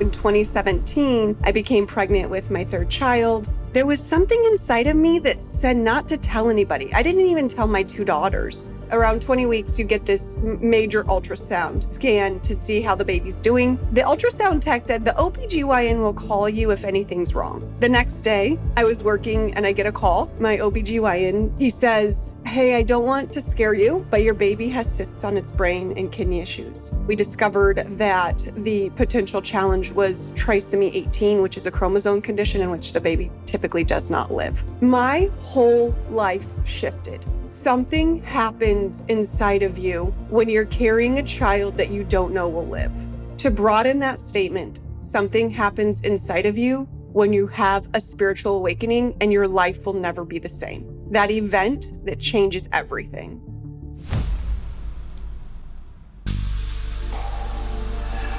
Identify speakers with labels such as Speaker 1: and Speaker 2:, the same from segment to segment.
Speaker 1: In 2017, I became pregnant with my third child. There was something inside of me that said not to tell anybody. I didn't even tell my two daughters around 20 weeks, you get this major ultrasound scan to see how the baby's doing. The ultrasound tech said the OBGYN will call you if anything's wrong. The next day, I was working and I get a call. My OBGYN, he says, Hey, I don't want to scare you, but your baby has cysts on its brain and kidney issues. We discovered that the potential challenge was trisomy 18, which is a chromosome condition in which the baby typically does not live. My whole life shifted. Something happens inside of you when you're carrying a child that you don't know will live. To broaden that statement, something happens inside of you when you have a spiritual awakening and your life will never be the same. That event that changes everything.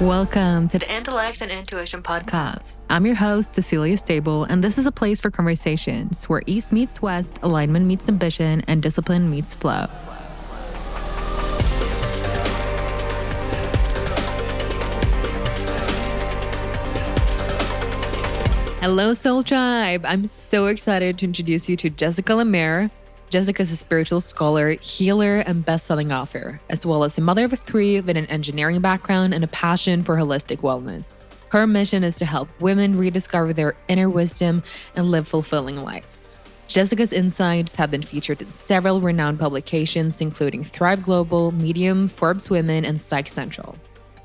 Speaker 2: Welcome to the Intellect and Intuition Podcast. I'm your host, Cecilia Stable, and this is a place for conversations where East meets West, alignment meets ambition, and discipline meets flow. Hello, Soul Tribe. I'm so excited to introduce you to Jessica LaMarre. Jessica is a spiritual scholar, healer, and best-selling author, as well as a mother of three with an engineering background and a passion for holistic wellness. Her mission is to help women rediscover their inner wisdom and live fulfilling lives. Jessica's insights have been featured in several renowned publications, including Thrive Global, Medium, Forbes Women, and Psych Central.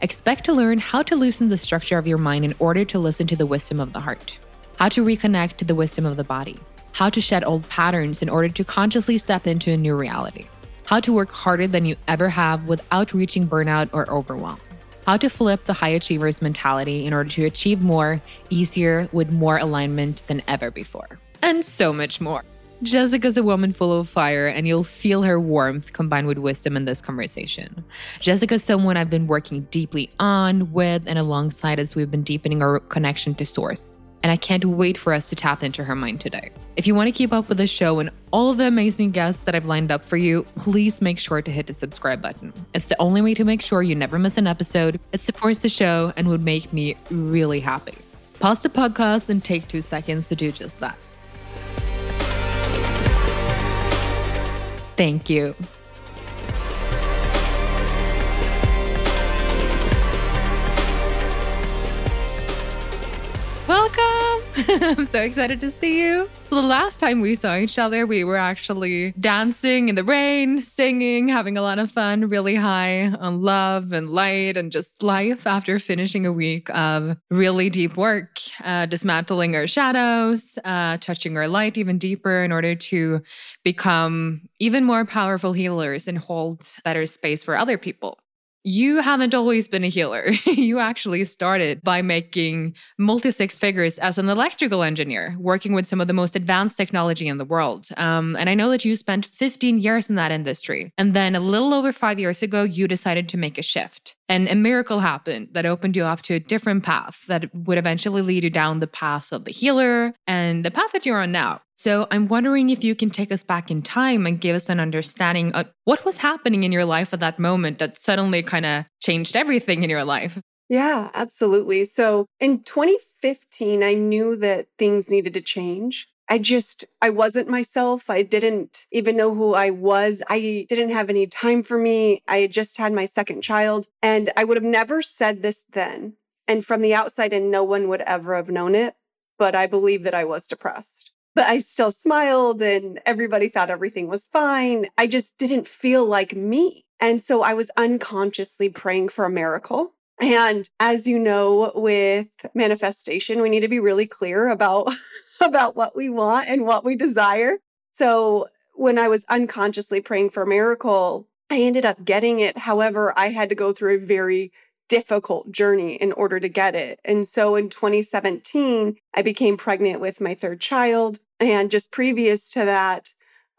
Speaker 2: Expect to learn how to loosen the structure of your mind in order to listen to the wisdom of the heart, how to reconnect to the wisdom of the body. How to shed old patterns in order to consciously step into a new reality, how to work harder than you ever have without reaching burnout or overwhelm, how to flip the high achievers mentality in order to achieve more easier with more alignment than ever before, and so much more. Jessica's a woman full of fire, and you'll feel her warmth combined with wisdom in this conversation. Jessica's someone I've been working deeply on, with, and alongside as we've been deepening our connection to Source and I can't wait for us to tap into her mind today. If you want to keep up with the show and all of the amazing guests that I've lined up for you, please make sure to hit the subscribe button. It's the only way to make sure you never miss an episode. It supports the show and would make me really happy. Pause the podcast and take two seconds to do just that. Thank you. I'm so excited to see you. The last time we saw each other, we were actually dancing in the rain, singing, having a lot of fun, really high on love and light and just life after finishing a week of really deep work, uh, dismantling our shadows, uh, touching our light even deeper in order to become even more powerful healers and hold better space for other people you haven't always been a healer. you actually started by making multi six figures as an electrical engineer, working with some of the most advanced technology in the world. Um, and I know that you spent 15 years in that industry. And then a little over five years ago, you decided to make a shift. And a miracle happened that opened you up to a different path that would eventually lead you down the path of the healer and the path that you're on now. So I'm wondering if you can take us back in time and give us an understanding of what was happening in your life at that moment that suddenly kind of changed everything in your life.
Speaker 1: Yeah, absolutely. So in 2015, I knew that things needed to change. I just, I wasn't myself. I didn't even know who I was. I didn't have any time for me. I just had my second child, and I would have never said this then. And from the outside, and no one would ever have known it. But I believe that I was depressed. But I still smiled, and everybody thought everything was fine. I just didn't feel like me. And so I was unconsciously praying for a miracle. And as you know, with manifestation, we need to be really clear about about what we want and what we desire. So when I was unconsciously praying for a miracle, I ended up getting it. However, I had to go through a very difficult journey in order to get it. And so in 2017, I became pregnant with my third child. And just previous to that,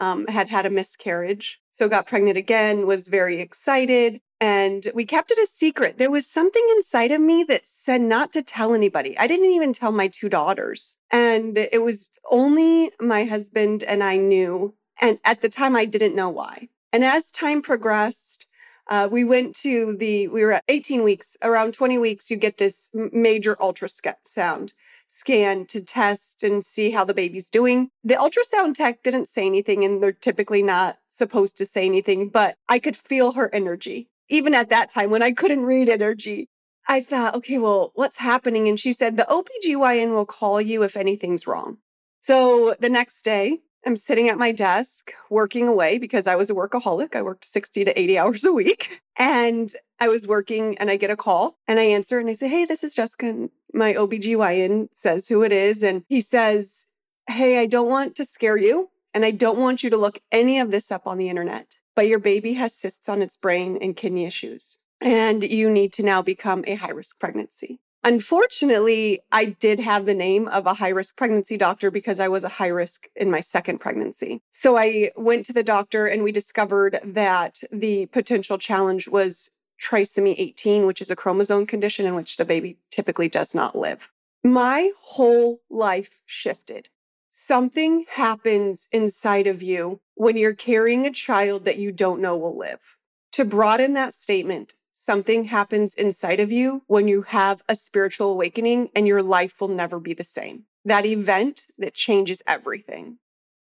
Speaker 1: um, had had a miscarriage. So got pregnant again, was very excited and we kept it a secret. There was something inside of me that said not to tell anybody. I didn't even tell my two daughters. And it was only my husband and I knew. And at the time, I didn't know why. And as time progressed, Uh, we went to the, we were at 18 weeks, around 20 weeks, you get this major ultrasound sound scan to test and see how the baby's doing. The ultrasound tech didn't say anything, and they're typically not supposed to say anything, but I could feel her energy. Even at that time when I couldn't read energy, I thought, okay, well, what's happening? And she said, the OBGYN will call you if anything's wrong. So the next day, I'm sitting at my desk working away because I was a workaholic. I worked 60 to 80 hours a week. And I was working and I get a call and I answer and I say, Hey, this is Jessica. And My OBGYN says who it is. And he says, Hey, I don't want to scare you and I don't want you to look any of this up on the internet, but your baby has cysts on its brain and kidney issues. And you need to now become a high risk pregnancy. Unfortunately, I did have the name of a high risk pregnancy doctor because I was a high risk in my second pregnancy. So I went to the doctor and we discovered that the potential challenge was trisomy 18, which is a chromosome condition in which the baby typically does not live. My whole life shifted. Something happens inside of you when you're carrying a child that you don't know will live. To broaden that statement, something happens inside of you when you have a spiritual awakening and your life will never be the same. That event that changes everything.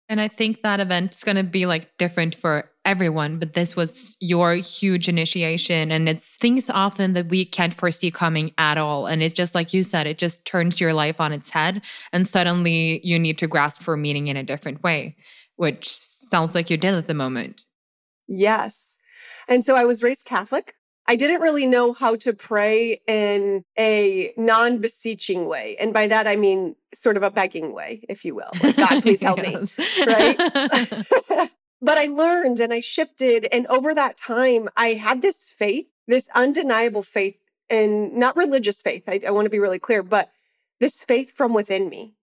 Speaker 2: And I think that event is going to be like different for everyone, but this was your huge initiation. And it's things often that we can't foresee coming at all. And it just, like you said, it just turns your life on its head. And suddenly you need to grasp for meaning in a different way, which sounds like you did at the moment.
Speaker 1: Yes. And so I was raised Catholic. I didn't really know how to pray in a non beseeching way. And by that, I mean sort of a begging way, if you will. Like, God, please help me. Right. but I learned and I shifted. And over that time, I had this faith, this undeniable faith, and not religious faith. I, I want to be really clear, but this faith from within me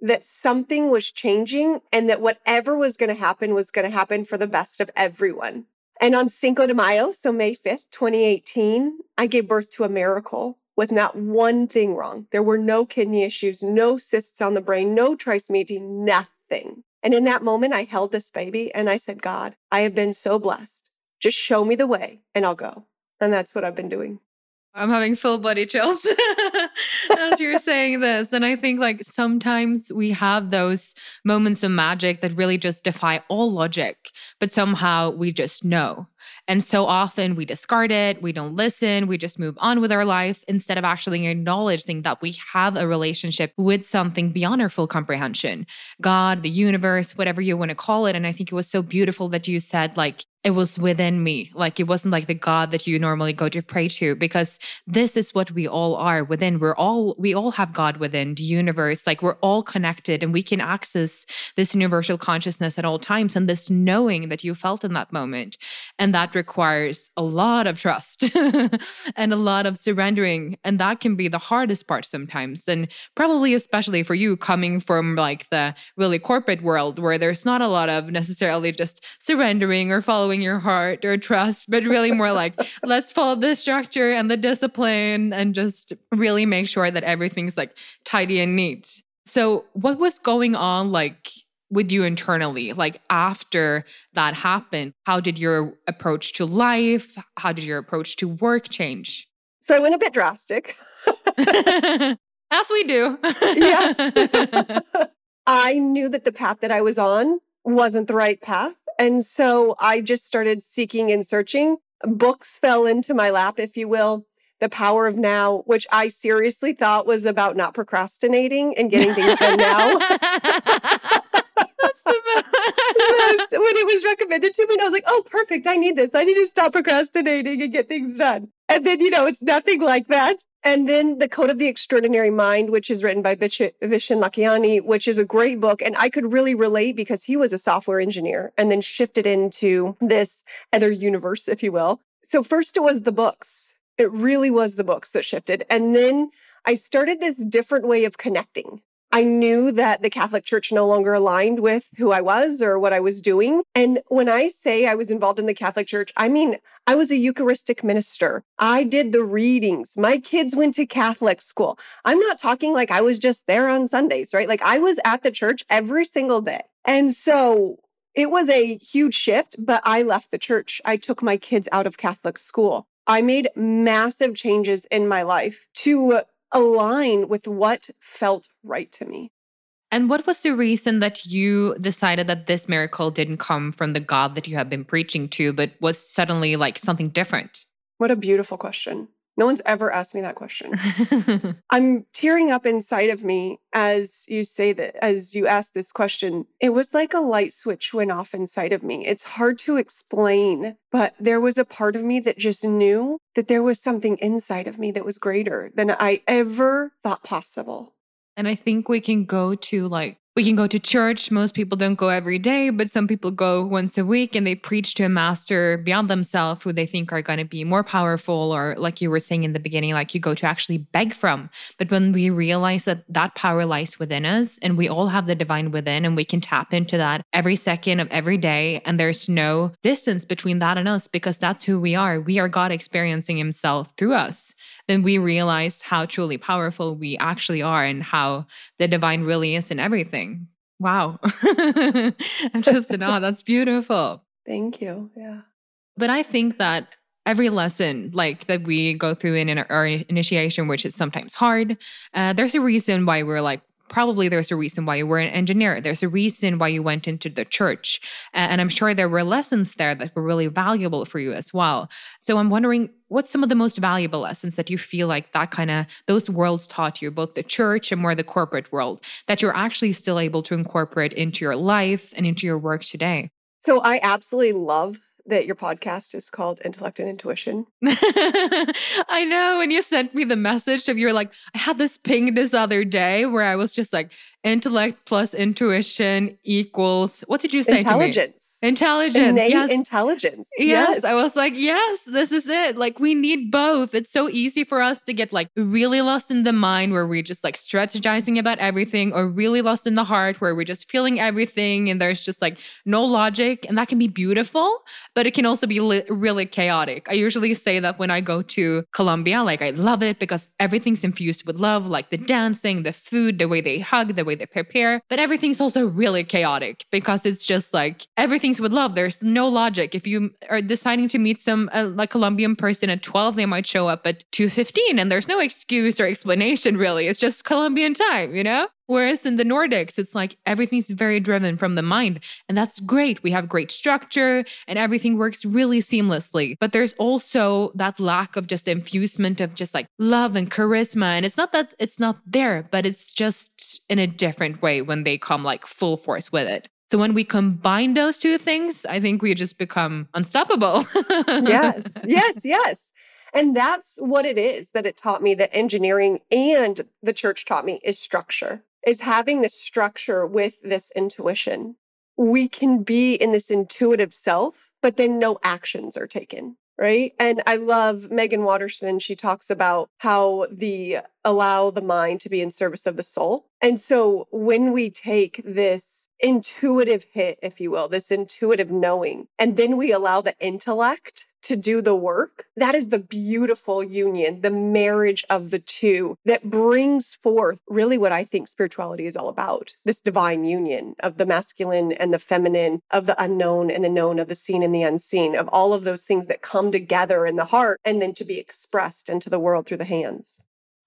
Speaker 1: that something was changing and that whatever was going to happen was going to happen for the best of everyone. And on Cinco de Mayo, so May 5th, 2018, I gave birth to a miracle with not one thing wrong. There were no kidney issues, no cysts on the brain, no trisomy, nothing. And in that moment, I held this baby and I said, God, I have been so blessed. Just show me the way and I'll go. And that's what I've been doing.
Speaker 2: I'm having full body chills as you're saying this. And I think like sometimes we have those moments of magic that really just defy all logic, but somehow we just know. And so often we discard it, we don't listen, we just move on with our life instead of actually acknowledging that we have a relationship with something beyond our full comprehension God, the universe, whatever you want to call it. And I think it was so beautiful that you said, like, it was within me. Like it wasn't like the God that you normally go to pray to, because this is what we all are within. We're all, we all have God within the universe. Like we're all connected and we can access this universal consciousness at all times and this knowing that you felt in that moment. And that requires a lot of trust and a lot of surrendering. And that can be the hardest part sometimes. And probably especially for you coming from like the really corporate world where there's not a lot of necessarily just surrendering or following following your heart or trust, but really more like, let's follow the structure and the discipline and just really make sure that everything's like tidy and neat. So, what was going on like with you internally? Like, after that happened, how did your approach to life, how did your approach to work change?
Speaker 1: So, I went a bit drastic.
Speaker 2: As we do.
Speaker 1: yes. I knew that the path that I was on wasn't the right path. And so I just started seeking and searching. Books fell into my lap, if you will. The Power of Now, which I seriously thought was about not procrastinating and getting things done now. That's the best. yes, when it was recommended to me, and I was like, oh, perfect. I need this. I need to stop procrastinating and get things done. And then, you know, it's nothing like that. And then The Code of the Extraordinary Mind, which is written by Vishen Lakhiani, which is a great book. And I could really relate because he was a software engineer and then shifted into this other universe, if you will. So, first it was the books. It really was the books that shifted. And then I started this different way of connecting. I knew that the Catholic Church no longer aligned with who I was or what I was doing. And when I say I was involved in the Catholic Church, I mean, I was a Eucharistic minister. I did the readings. My kids went to Catholic school. I'm not talking like I was just there on Sundays, right? Like I was at the church every single day. And so it was a huge shift, but I left the church. I took my kids out of Catholic school. I made massive changes in my life to align with what felt right to me.
Speaker 2: And what was the reason that you decided that this miracle didn't come from the God that you have been preaching to, but was suddenly like something different?
Speaker 1: What a beautiful question. No one's ever asked me that question. I'm tearing up inside of me as you say that, as you ask this question. It was like a light switch went off inside of me. It's hard to explain, but there was a part of me that just knew that there was something inside of me that was greater than I ever thought possible.
Speaker 2: And I think we can go to like we can go to church. Most people don't go every day, but some people go once a week and they preach to a master beyond themselves who they think are going to be more powerful, or like you were saying in the beginning, like you go to actually beg from. But when we realize that that power lies within us and we all have the divine within and we can tap into that every second of every day, and there's no distance between that and us because that's who we are. We are God experiencing Himself through us then we realize how truly powerful we actually are and how the divine really is in everything. Wow. I'm just in awe. That's beautiful.
Speaker 1: Thank you. Yeah.
Speaker 2: But I think that every lesson like that we go through in our initiation which is sometimes hard uh, there's a reason why we're like probably there's a reason why you were an engineer. There's a reason why you went into the church. And I'm sure there were lessons there that were really valuable for you as well. So I'm wondering what's some of the most valuable lessons that you feel like that kind of those worlds taught you, both the church and more the corporate world, that you're actually still able to incorporate into your life and into your work today?
Speaker 1: So I absolutely love that your podcast is called Intellect and Intuition.
Speaker 2: I know. When you sent me the message of you're like, I had this ping this other day where I was just like, intellect plus intuition equals what did you say
Speaker 1: intelligence.
Speaker 2: Intelligence
Speaker 1: Innate
Speaker 2: yes.
Speaker 1: intelligence.
Speaker 2: Yes. yes. i was like yes this is it. Like we need both. It's so easy for us to get like really lost in the mind where we're just like strategizing about everything or really lost in the heart where we're just feeling everything and there's just like no logic and that can be beautiful but it can also be li- really chaotic. I usually say that when i go to colombia like i love it because everything's infused with love like the dancing the food the way they hug the way way they prepare. But everything's also really chaotic because it's just like everything's with love. There's no logic. If you are deciding to meet some uh, like Colombian person at 12, they might show up at 2:15 and there's no excuse or explanation really. It's just Colombian time, you know? Whereas in the Nordics, it's like everything's very driven from the mind. And that's great. We have great structure and everything works really seamlessly. But there's also that lack of just infusement of just like love and charisma. And it's not that it's not there, but it's just in a different way when they come like full force with it. So when we combine those two things, I think we just become unstoppable.
Speaker 1: yes, yes, yes. And that's what it is that it taught me that engineering and the church taught me is structure is having this structure with this intuition. We can be in this intuitive self, but then no actions are taken. Right. And I love Meggan Watterson. She talks about how the allow the mind to be in service of the soul. And so when we take this intuitive hit, if you will, this intuitive knowing. And then we allow the intellect to do the work. That is the beautiful union, the marriage of the two that brings forth really what I think spirituality is all about this divine union of the masculine and the feminine, of the unknown and the known, of the seen and the unseen, of all of those things that come together in the heart and then to be expressed into the world through the hands.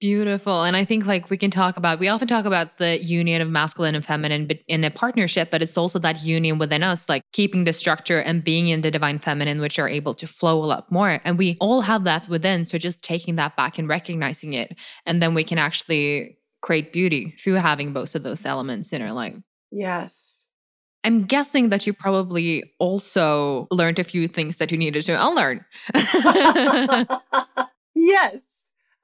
Speaker 2: Beautiful. And I think like we can talk about, we often talk about the union of masculine and feminine in a partnership, but it's also that union within us, like keeping the structure and being in the divine feminine, which are able to flow a lot more. And we all have that within. So just taking that back and recognizing it. And then we can actually create beauty through having both of those elements in our life.
Speaker 1: Yes.
Speaker 2: I'm guessing that you probably also learned a few things that you needed to unlearn.
Speaker 1: yes,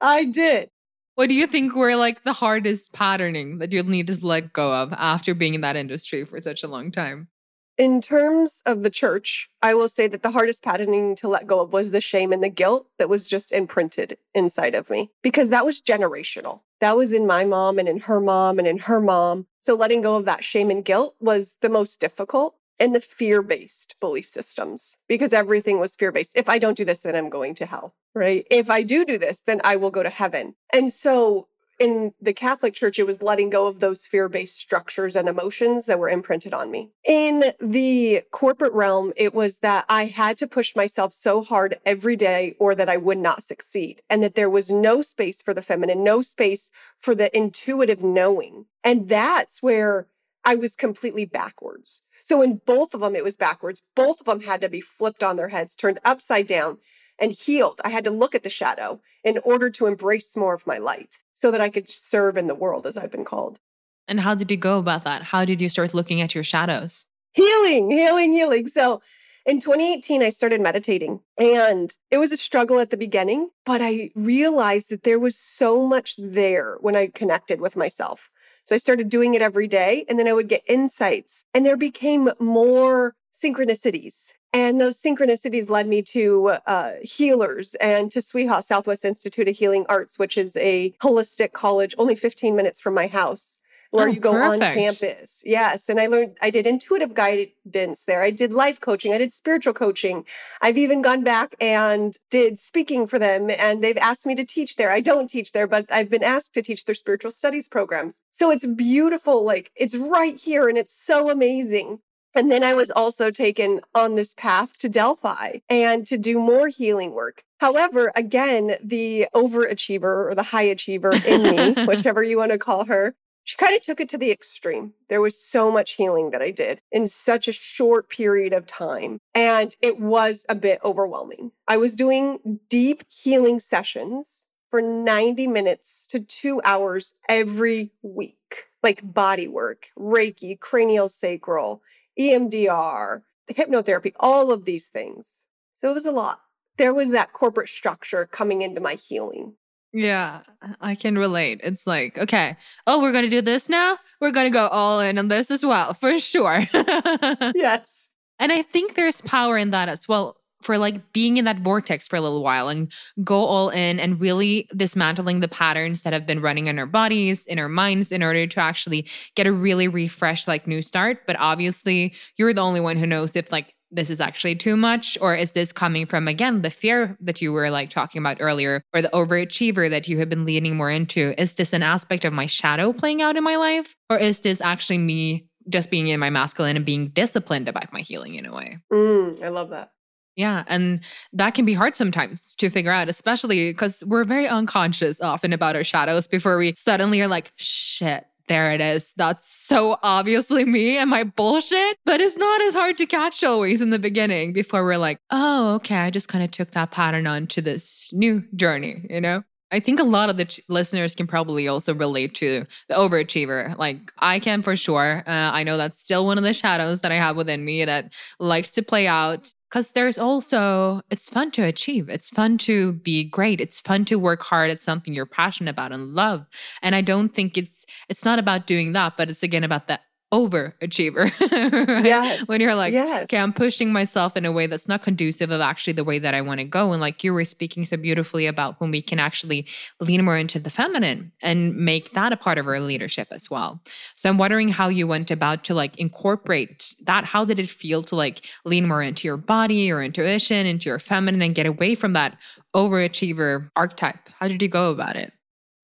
Speaker 1: I did.
Speaker 2: What do you think were like the hardest patterning that you'll need to let go of after being in that industry for such a long time?
Speaker 1: In terms of the church, I will say that the hardest patterning to let go of was the shame and the guilt that was just imprinted inside of me because that was generational. That was in my mom and in her mom and in her mom. So letting go of that shame and guilt was the most difficult and the fear based belief systems because everything was fear based. If I don't do this, then I'm going to hell, right? If I do do this, then I will go to heaven. And so in the Catholic Church, it was letting go of those fear based structures and emotions that were imprinted on me. In the corporate realm, it was that I had to push myself so hard every day or that I would not succeed, and that there was no space for the feminine, no space for the intuitive knowing. And that's where I was completely backwards. So in both of them, it was backwards. Both of them had to be flipped on their heads, turned upside down and healed. I had to look at the shadow in order to embrace more of my light so that I could serve in the world as I've been called.
Speaker 2: And how did you go about that? How did you start looking at your shadows?
Speaker 1: Healing, healing, healing. So in 2018, I started meditating and it was a struggle at the beginning, but I realized that there was so much there when I connected with myself. So I started doing it every day and then I would get insights and there became more synchronicities. And those synchronicities led me to uh, healers and to SWIHA, Southwest Institute of Healing Arts, which is a holistic college only 15 minutes from my house where oh, you go perfect. on campus. Yes. And I learned, I did intuitive guidance there. I did life coaching. I did spiritual coaching. I've even gone back and did speaking for them. And they've asked me to teach there. I don't teach there, but I've been asked to teach their spiritual studies programs. So it's beautiful. Like it's right here and it's so amazing. And then I was also taken on this path to Delphi and to do more healing work. However, again, the overachiever or the high achiever in me, whichever you want to call her, she kind of took it to the extreme. There was so much healing that I did in such a short period of time. And it was a bit overwhelming. I was doing deep healing sessions for 90 minutes to two hours every week, like body work, Reiki, cranial sacral, EMDR, hypnotherapy, all of these things. So it was a lot. There was that corporate structure coming into my healing.
Speaker 2: Yeah, I can relate. It's like, okay, oh, we're going to do this now. We're going to go all in on this as well, for sure.
Speaker 1: yes.
Speaker 2: And I think there's power in that as well for like being in that vortex for a little while and go all in and really dismantling the patterns that have been running in our bodies, in our minds, in order to actually get a really refreshed, like new start. But obviously, you're the only one who knows if like this is actually too much or is this coming from again the fear that you were like talking about earlier or the overachiever that you have been leaning more into? Is this an aspect of my shadow playing out in my life? Or is this actually me just being in my masculine and being disciplined about my healing in a way?
Speaker 1: Mm, i love that.
Speaker 2: Yeah. And that can be hard sometimes to figure out, especially because we're very unconscious often about our shadows before we suddenly are like, shit, there it is. That's so obviously me and my bullshit. But it's not as hard to catch always in the beginning before we're like, oh, okay, I just kind of took that pattern on to this new journey, you know? I think a lot of the ch- listeners can probably also relate to the overachiever. Like I can for sure. Uh, I know that's still one of the shadows that I have within me that likes to play out because there's also it's fun to achieve. It's fun to be great. It's fun to work hard at something you're passionate about and love. And i don't think it's it's not about doing that but it's again about that overachiever. right? Yes. When you're like, yes. okay, I'm pushing myself in a way that's not conducive of actually the way that I want to go. And like you were speaking so beautifully about when we can actually lean more into the feminine and make that a part of our leadership as well. So I'm wondering how you went about to like incorporate that. How did it feel to like lean more into your body, your intuition, into your feminine and get away from that overachiever archetype? How did you go about it?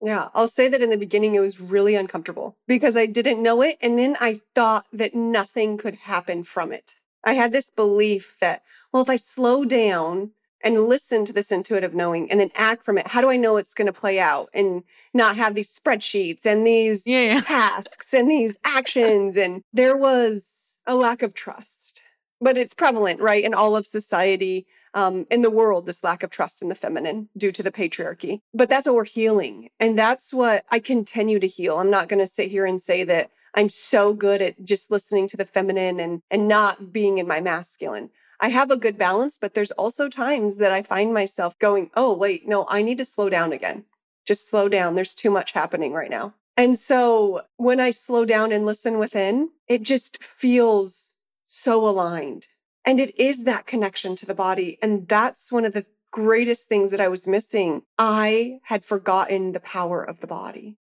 Speaker 1: Yeah, I'll say that in the beginning it was really uncomfortable because I didn't know it. And then I thought that nothing could happen from it. I had this belief that, well, if I slow down and listen to this intuitive knowing and then act from it, how do I know it's going to play out and not have these spreadsheets and these yeah, yeah. tasks and these actions? And there was a lack of trust, but it's prevalent, right, in all of society um, in the world, this lack of trust in the feminine due to the patriarchy. But that's what we're healing. And that's what I continue to heal. I'm not going to sit here and say that I'm so good at just listening to the feminine and, and not being in my masculine. I have a good balance, but there's also times that I find myself going, oh, wait, no, I need to slow down again. Just slow down. There's too much happening right now. And so when I slow down and listen within, it just feels so aligned and it is that connection to the body. And that's one of the greatest things that I was missing. I had forgotten the power of the body.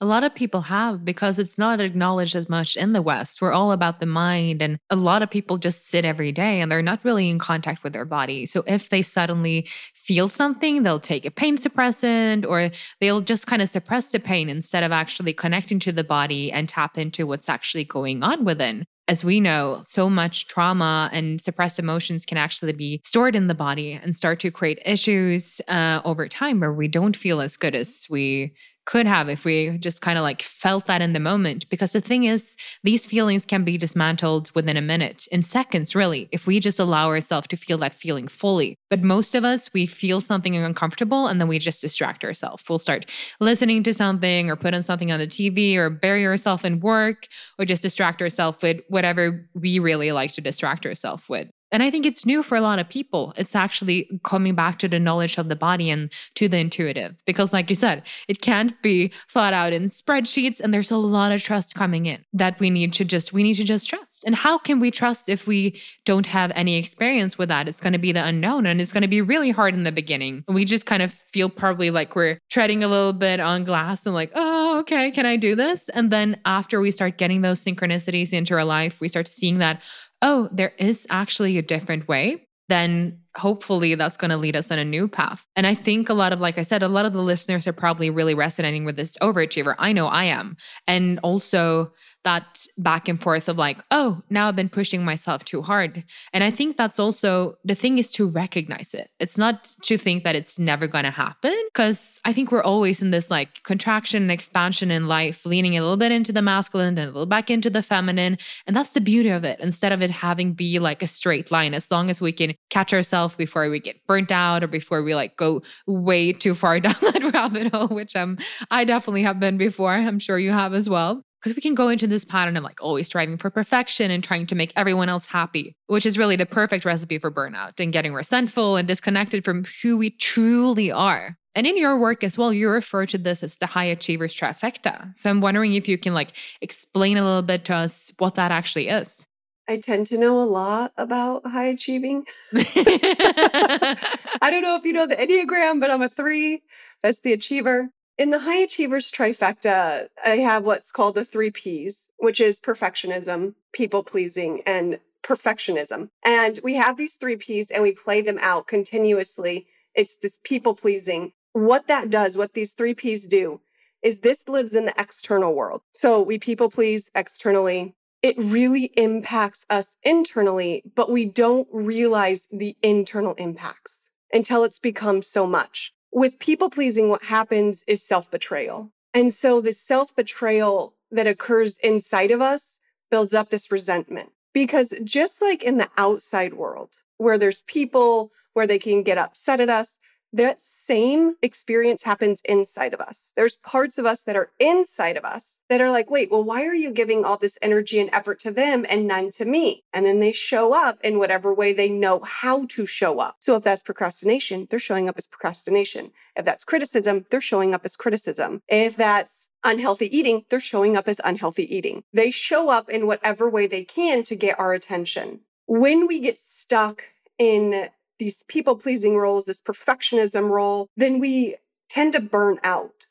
Speaker 2: a lot of people have because it's not acknowledged as much in the West. We're all about the mind, and a lot of people just sit every day and they're not really in contact with their body. So if they suddenly feel something, they'll take a pain suppressant or they'll just kind of suppress the pain instead of actually connecting to the body and tap into what's actually going on within as we know, so much trauma and suppressed emotions can actually be stored in the body and start to create issues uh, over time where we don't feel as good as we could have if we just kind of like felt that in the moment. Because the thing is, these feelings can be dismantled within a minute, in seconds, really, if we just allow ourselves to feel that feeling fully. But most of us, we feel something uncomfortable and then we just distract ourselves. We'll start listening to something or put on something on the TV or bury ourselves in work or just distract ourselves with whatever we really like to distract ourselves with. And I think it's new for a lot of people. It's actually coming back to the knowledge of the body and to the intuitive. Because, like you said, it can't be thought out in spreadsheets. And there's a lot of trust coming in that we need to just, we need to just trust. And how can we trust if we don't have any experience with that? It's going to be the unknown and it's going to be really hard in the beginning. We just kind of feel probably like we're treading a little bit on glass and like, oh, okay, can I do this? And then after we start getting those synchronicities into our life, we start seeing that, oh, there is actually a different way, then hopefully that's going to lead us on a new path. And I think a lot of, like I said, a lot of the listeners are probably really resonating with this overachiever. I know I am. And also that back and forth of like, oh, now I've been pushing myself too hard. And I think that's also the thing is to recognize it. It's not to think that it's never going to happen because I think we're always in this like contraction and expansion in life, leaning a little bit into the masculine and a little back into the feminine. And that's the beauty of it. Instead of it having be like a straight line, as long as we can catch ourselves before we get burnt out or before we like go way too far down that rabbit hole, which um I definitely have been before. I'm sure you have as well because we can go into this pattern of like always striving for perfection and trying to make everyone else happy, which is really the perfect recipe for burnout and getting resentful and disconnected from who we truly are. And in your work as well, you refer to this as the high achievers trifecta. So I'm wondering if you can like explain a little bit to us what that actually is.
Speaker 1: I tend to know a lot about high achieving. I don't know if you know the Enneagram, but I'm a three. That's the achiever. In the high achievers trifecta, I have what's called the three P's, which is perfectionism, people pleasing, and perfectionism. And we have these three P's and we play them out continuously. It's this people pleasing. What that does, what these three P's do, is this lives in the external world. So we people please externally. It really impacts us internally, but we don't realize the internal impacts until it's become so much with people pleasing, what happens is self betrayal. And so the self betrayal that occurs inside of us builds up this resentment. Because just like in the outside world, where there's people where they can get upset at us, that same experience happens inside of us. There's parts of us that are inside of us that are like, wait, well, why are you giving all this energy and effort to them and none to me? And then they show up in whatever way they know how to show up. So if that's procrastination, they're showing up as procrastination. If that's criticism, they're showing up as criticism. If that's unhealthy eating, they're showing up as unhealthy eating. They show up in whatever way they can to get our attention. When we get stuck in these people pleasing roles, this perfectionism role, then we tend to burn out.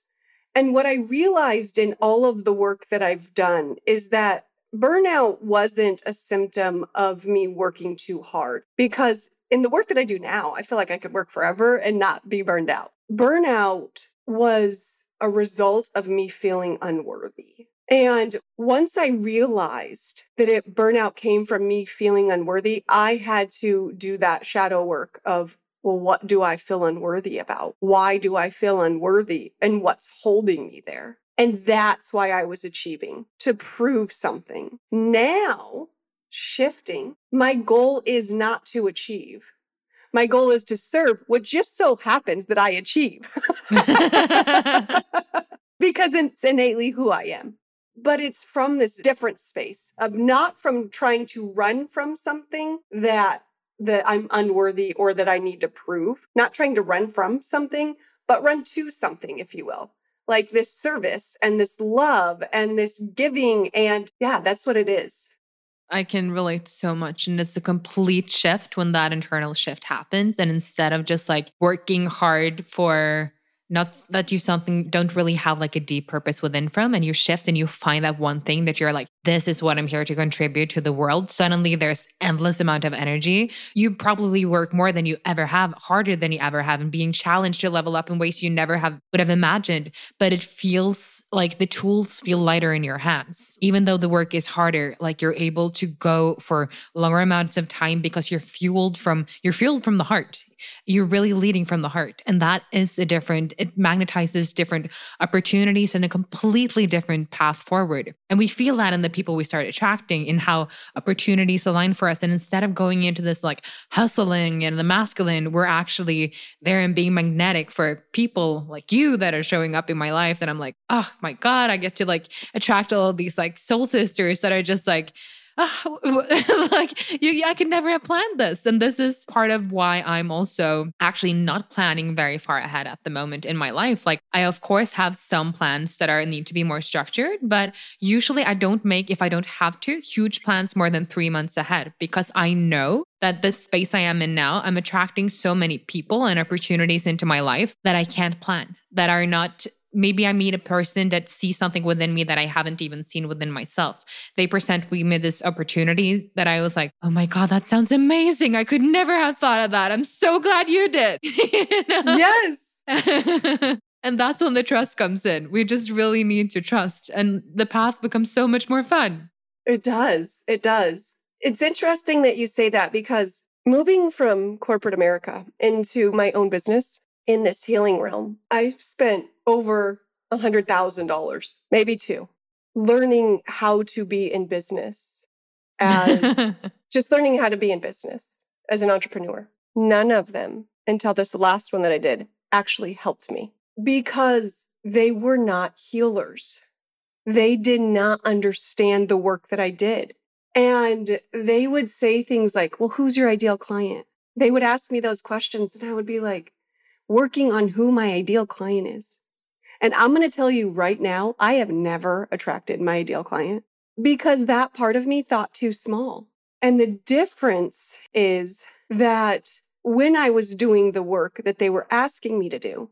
Speaker 1: And what I realized in all of the work that I've done is that burnout wasn't a symptom of me working too hard because in the work that I do now, I feel like I could work forever and not be burned out. Burnout was a result of me feeling unworthy. And once I realized that it burnout came from me feeling unworthy, I had to do that shadow work of, well, what do I feel unworthy about? Why do I feel unworthy? And what's holding me there? And that's why I was achieving to prove something. Now, shifting, my goal is not to achieve. My goal is to serve what just so happens that I achieve because it's innately who I am but it's from this different space of not from trying to run from something that that I'm unworthy or that I need to prove, not trying to run from something, but run to something, if you will. Like this service and this love and this giving. And yeah, that's what it is.
Speaker 2: I can relate so much. And it's a complete shift when that internal shift happens. And instead of just like working hard for not that you something don't really have like a deep purpose within from and you shift and you find that one thing that you're like this is what i'm here to contribute to the world suddenly there's endless amount of energy you probably work more than you ever have harder than you ever have and being challenged to level up in ways you never have would have imagined but it feels like the tools feel lighter in your hands even though the work is harder like you're able to go for longer amounts of time because you're fueled from you're fueled from the heart you're really leading from the heart. And that is a different, it magnetizes different opportunities and a completely different path forward. And we feel that in the people we start attracting, in how opportunities align for us. And instead of going into this like hustling and the masculine, we're actually there and being magnetic for people like you that are showing up in my life. And I'm like, oh my God, I get to like attract all these like soul sisters that are just like, oh, like you, I could never have planned this. And this is part of why I'm also actually not planning very far ahead at the moment in my life. Like I of course have some plans that are need to be more structured, but usually I don't make if I don't have to huge plans more than 3 months ahead because I know that the space I am in now, I'm attracting so many people and opportunities into my life that I can't plan, that are not maybe I meet a person that sees something within me that I haven't even seen within myself. They present we me this opportunity that I was like, oh my God, that sounds amazing. I could never have thought of that. I'm so glad you did.
Speaker 1: you? Yes.
Speaker 2: and that's when the trust comes in. We just really need to trust, and the path becomes so much more fun.
Speaker 1: It does. It does. It's interesting that you say that because moving from corporate America into my own business, in this healing realm, I've spent over a $100,000, maybe two, learning how to be in business as just learning how to be in business as an entrepreneur. None of them, until this last one that I did, actually helped me because they were not healers. They did not understand the work that I did. And they would say things like, Well, who's your ideal client? They would ask me those questions, and I would be like, working on who my ideal client is. And I'm going to tell you right now, I have never attracted my ideal client because that part of me thought too small. And the difference is that when I was doing the work that they were asking me to do,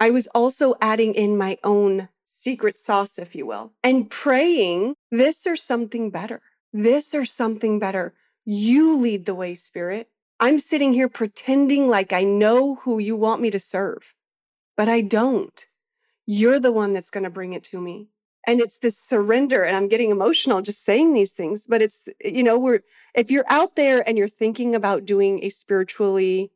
Speaker 1: I was also adding in my own secret sauce, if you will, and praying, this or something better, this or something better. You lead the way, Spirit. I'm sitting here pretending like I know who you want me to serve, but I don't. You're the one that's going to bring it to me. And it's this surrender, and I'm getting emotional just saying these things, but it's, you know, we're, if you're out there and you're thinking about doing a spiritually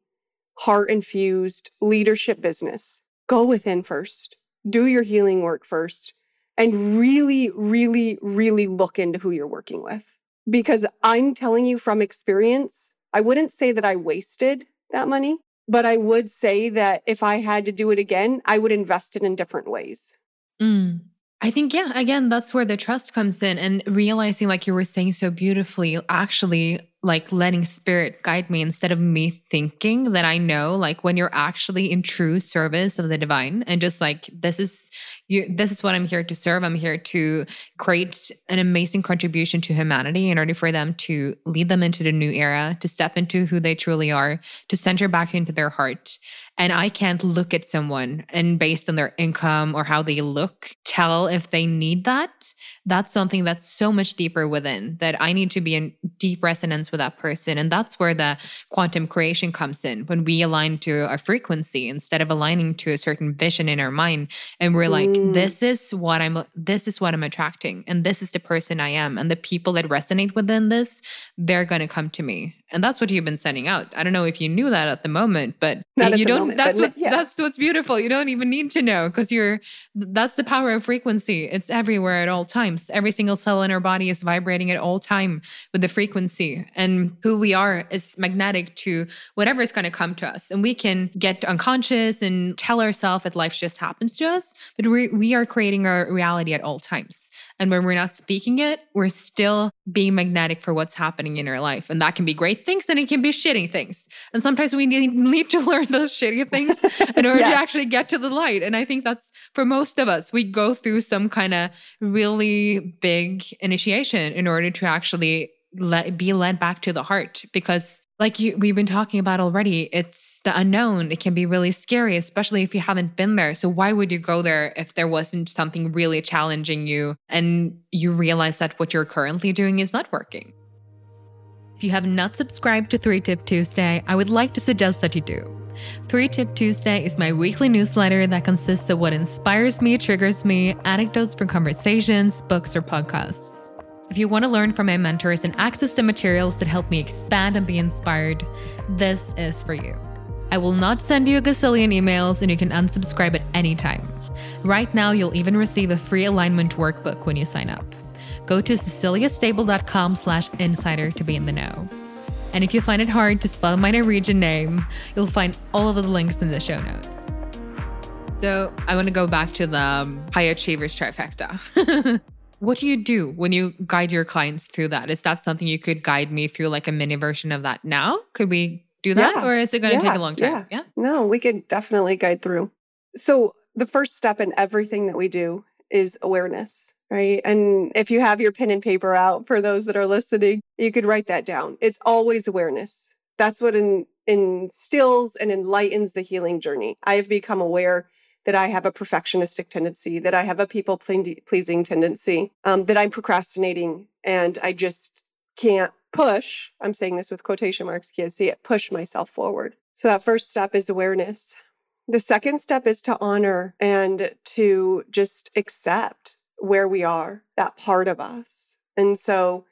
Speaker 1: heart infused leadership business, go within first, do your healing work first, and really, really, really look into who you're working with. Because I'm telling you from experience, I wouldn't say that I wasted that money, but I would say that if I had to do it again, I would invest it in different ways.
Speaker 2: Mm. I think, yeah, again, that's where the trust comes in and realizing, like you were saying so beautifully, actually like letting spirit guide me instead of me thinking that I know, like when you're actually in true service of the divine and just like, this is you, this is what I'm here to serve. I'm here to create an amazing contribution to humanity in order for them to lead them into the new era, to step into who they truly are, to center back into their heart. And I can't look at someone and based on their income or how they look, tell if they need that. That's something that's so much deeper within that I need to be in deep resonance with that person. And that's where the quantum creation comes in when we align to a frequency instead of aligning to a certain vision in our mind. And we're like, mm. this is what I'm this is what I'm attracting. And this is the person I am. And the people that resonate within this, they're gonna come to me and that's what you've been sending out. I don't know if you knew that at the moment, but
Speaker 1: Not
Speaker 2: you don't.
Speaker 1: Moment,
Speaker 2: that's what's yeah. that's what's beautiful. You don't even need to know because you're. That's the power of frequency. It's everywhere at all times. Every single cell in our body is vibrating at all time with the frequency, and who we are is magnetic to whatever is going to come to us. And we can get unconscious and tell ourselves that life just happens to us, but we we are creating our reality at all times. And when we're not speaking it, we're still being magnetic for what's happening in our life. And that can be great things and it can be shitty things. And sometimes we need, need to learn those shitty things in order yes. to actually get to the light. And I think that's for most of us, we go through some kind of really big initiation in order to actually let, be led back to the heart because like you, we've been talking about already, it's the unknown. It can be really scary, especially if you haven't been there. So, why would you go there if there wasn't something really challenging you and you realize that what you're currently doing is not working? If you have not subscribed to 3 Tip Tuesday, I would like to suggest that you do. 3 Tip Tuesday is my weekly newsletter that consists of what inspires me, triggers me, anecdotes from conversations, books, or podcasts. If you want to learn from my mentors and access the materials that help me expand and be inspired, this is for you. I will not send you a gazillion emails and you can unsubscribe at any time. Right now, you'll even receive a free alignment workbook when you sign up. Go to ceciliastable.com slash insider to be in the know. And if you find it hard to spell my Norwegian name, you'll find all of the links in the show notes. So I want to go back to the um, high achievers trifecta. What do you do when you guide your clients through that? Is that something you could guide me through, like a mini version of that now? Could we do that? Yeah. Or is it going to yeah. take a long time?
Speaker 1: Yeah. yeah. No, we could definitely guide through. So, the first step in everything that we do is awareness, right? And if you have your pen and paper out for those that are listening, you could write that down. It's always awareness. That's what in, instills and enlightens the healing journey. I have become aware that I have a perfectionistic tendency, that I have a people pleasing tendency, um, that I'm procrastinating and I just can't push. I'm saying this with quotation marks, can't see it, push myself forward. So that first step is awareness. The second step is to honor and to just accept where we are, that part of us. And so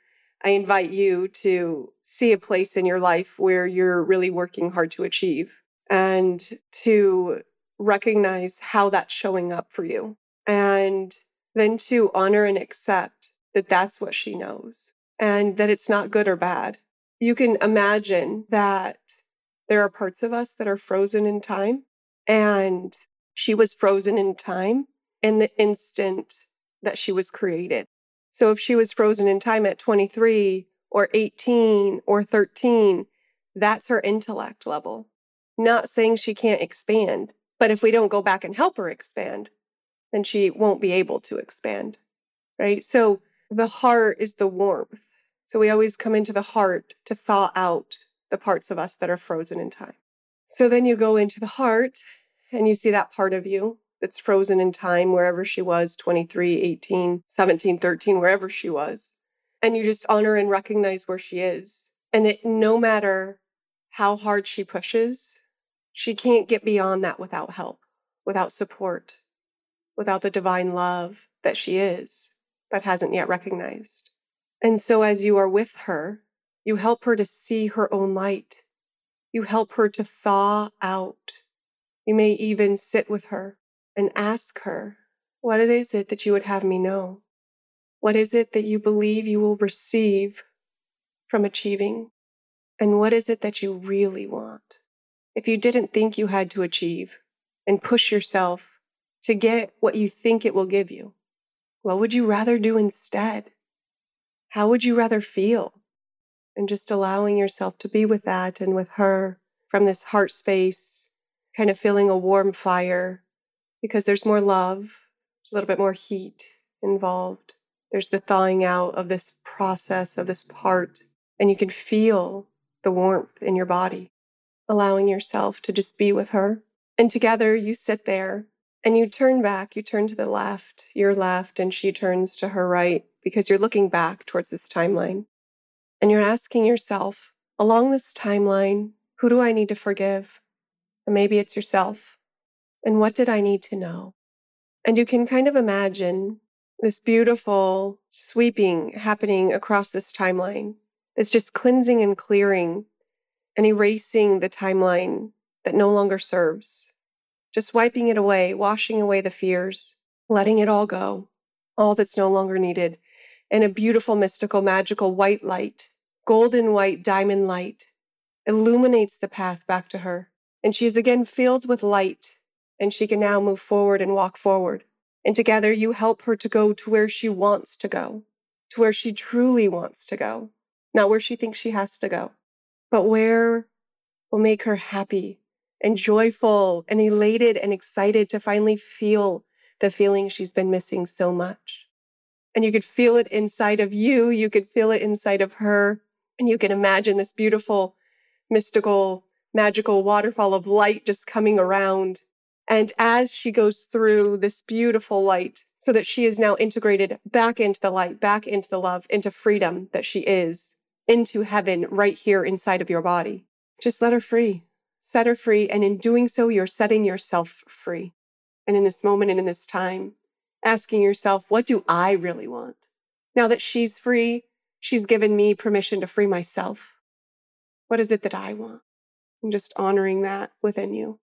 Speaker 1: I invite you to see a place in your life where you're really working hard to achieve and to recognize how that's showing up for you and then to honor and accept that that's what she knows and that it's not good or bad. You can imagine that there are parts of us that are frozen in time and she was frozen in time in the instant that she was created. So if she was frozen in time at 23 or 18 or 13, that's her intellect level. Not saying she can't expand, but if we don't go back and help her expand, then she won't be able to expand. Right. So the heart is the warmth. So we always come into the heart to thaw out the parts of us that are frozen in time. So then you go into the heart and you see that part of you that's frozen in time, wherever she was 23, 18, 17, 13, wherever she was. And you just honor and recognize where she is. And that no matter how hard she pushes, she can't get beyond that without help, without support, without the divine love that she is, but hasn't yet recognized. And so, as you are with her, you help her to see her own light. You help her to thaw out. You may even sit with her and ask her, What is it that you would have me know? What is it that you believe you will receive from achieving? And what is it that you really want? If you didn't think you had to achieve and push yourself to get what you think it will give you? What would you rather do instead? How would you rather feel? And just allowing yourself to be with that and with her from this heart space, kind of feeling a warm fire because there's more love, there's a little bit more heat involved. There's the thawing out of this process, of this part, and you can feel the warmth in your body allowing yourself to just be with her. And together you sit there and you turn back, you turn to the left, your left, and she turns to her right because you're looking back towards this timeline. And you're asking yourself, along this timeline, who do I need to forgive? And maybe it's yourself. And what did I need to know? And you can kind of imagine this beautiful sweeping happening across this timeline. It's just cleansing and clearing and erasing the timeline that no longer serves, just wiping it away, washing away the fears, letting it all go, all that's no longer needed, and a beautiful, mystical, magical white light, golden white diamond light, illuminates the path back to her. And she is again filled with light, and she can now move forward and walk forward. And together you help her to go to where she wants to go, to where she truly wants to go, not where she thinks she has to go but where will make her happy and joyful and elated and excited to finally feel the feeling she's been missing so much. And you could feel it inside of you, you could feel it inside of her, and you can imagine this beautiful mystical, magical waterfall of light just coming around. And as she goes through this beautiful light, so that she is now integrated back into the light, back into the love, into freedom that she is, into heaven right here inside of your body. Just let her free, set her free. And in doing so, you're setting yourself free. And in this moment and in this time, asking yourself, what do I really want? Now that she's free, she's given me permission to free myself. What is it that I want? And just honoring that within you.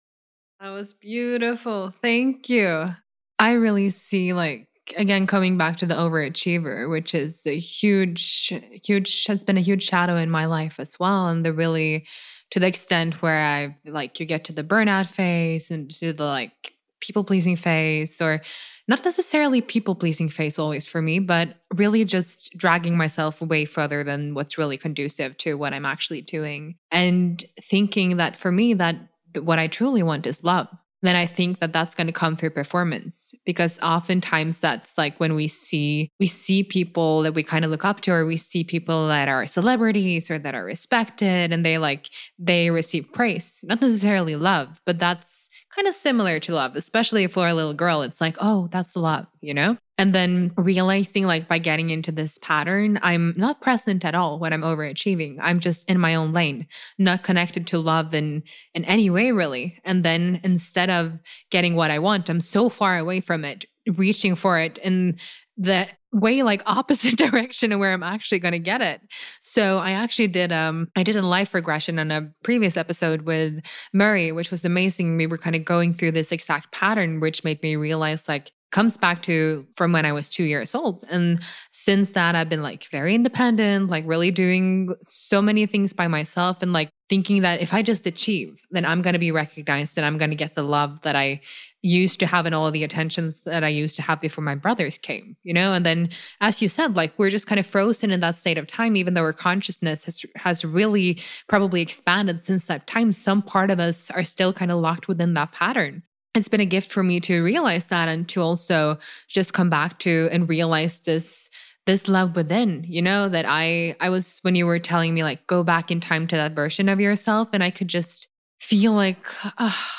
Speaker 2: That was beautiful. Thank you. I really see like again coming back to the overachiever which is a huge huge has been a huge shadow in my life as well. And the really to the extent where i like you get to the burnout phase and to the like people pleasing phase or not necessarily people pleasing phase always for me but really just dragging myself way further than what's really conducive to what i'm actually doing. And thinking that for me that what i truly want is love then I think that that's going to come through performance because oftentimes that's like when we see we see people that we kind of look up to or we see people that are celebrities or that are respected and they like they receive praise not necessarily love but that's kind of similar to love, especially for a little girl. It's like, oh, that's a love, you know? And then realizing, like, by getting into this pattern, I'm not present at all when I'm overachieving. I'm just in my own lane, not connected to love in, in any way, really. And then instead of getting what I want, I'm so far away from it, reaching for it. in the way like opposite direction of where I'm actually going to get it. So I actually did um I did a life regression on a previous episode with Murray, which was amazing. We were kind of going through this exact pattern, which made me realize like comes back to from when I was two years old. And since that, I've been like very independent, like really doing so many things by myself and like thinking that if I just achieve, then I'm going to be recognized and I'm going to get the love that I used to have and all the attentions that I used to have before my brothers came, you know? And then, as you said, like we're just kind of frozen in that state of time, even though our consciousness has, has really probably expanded since that time. Some part of us are still kind of locked within that pattern it's been a gift for me to realize that and to also just come back to and realize this this love within you know that i i was when you were telling me like go back in time to that version of yourself and i could just feel like ah,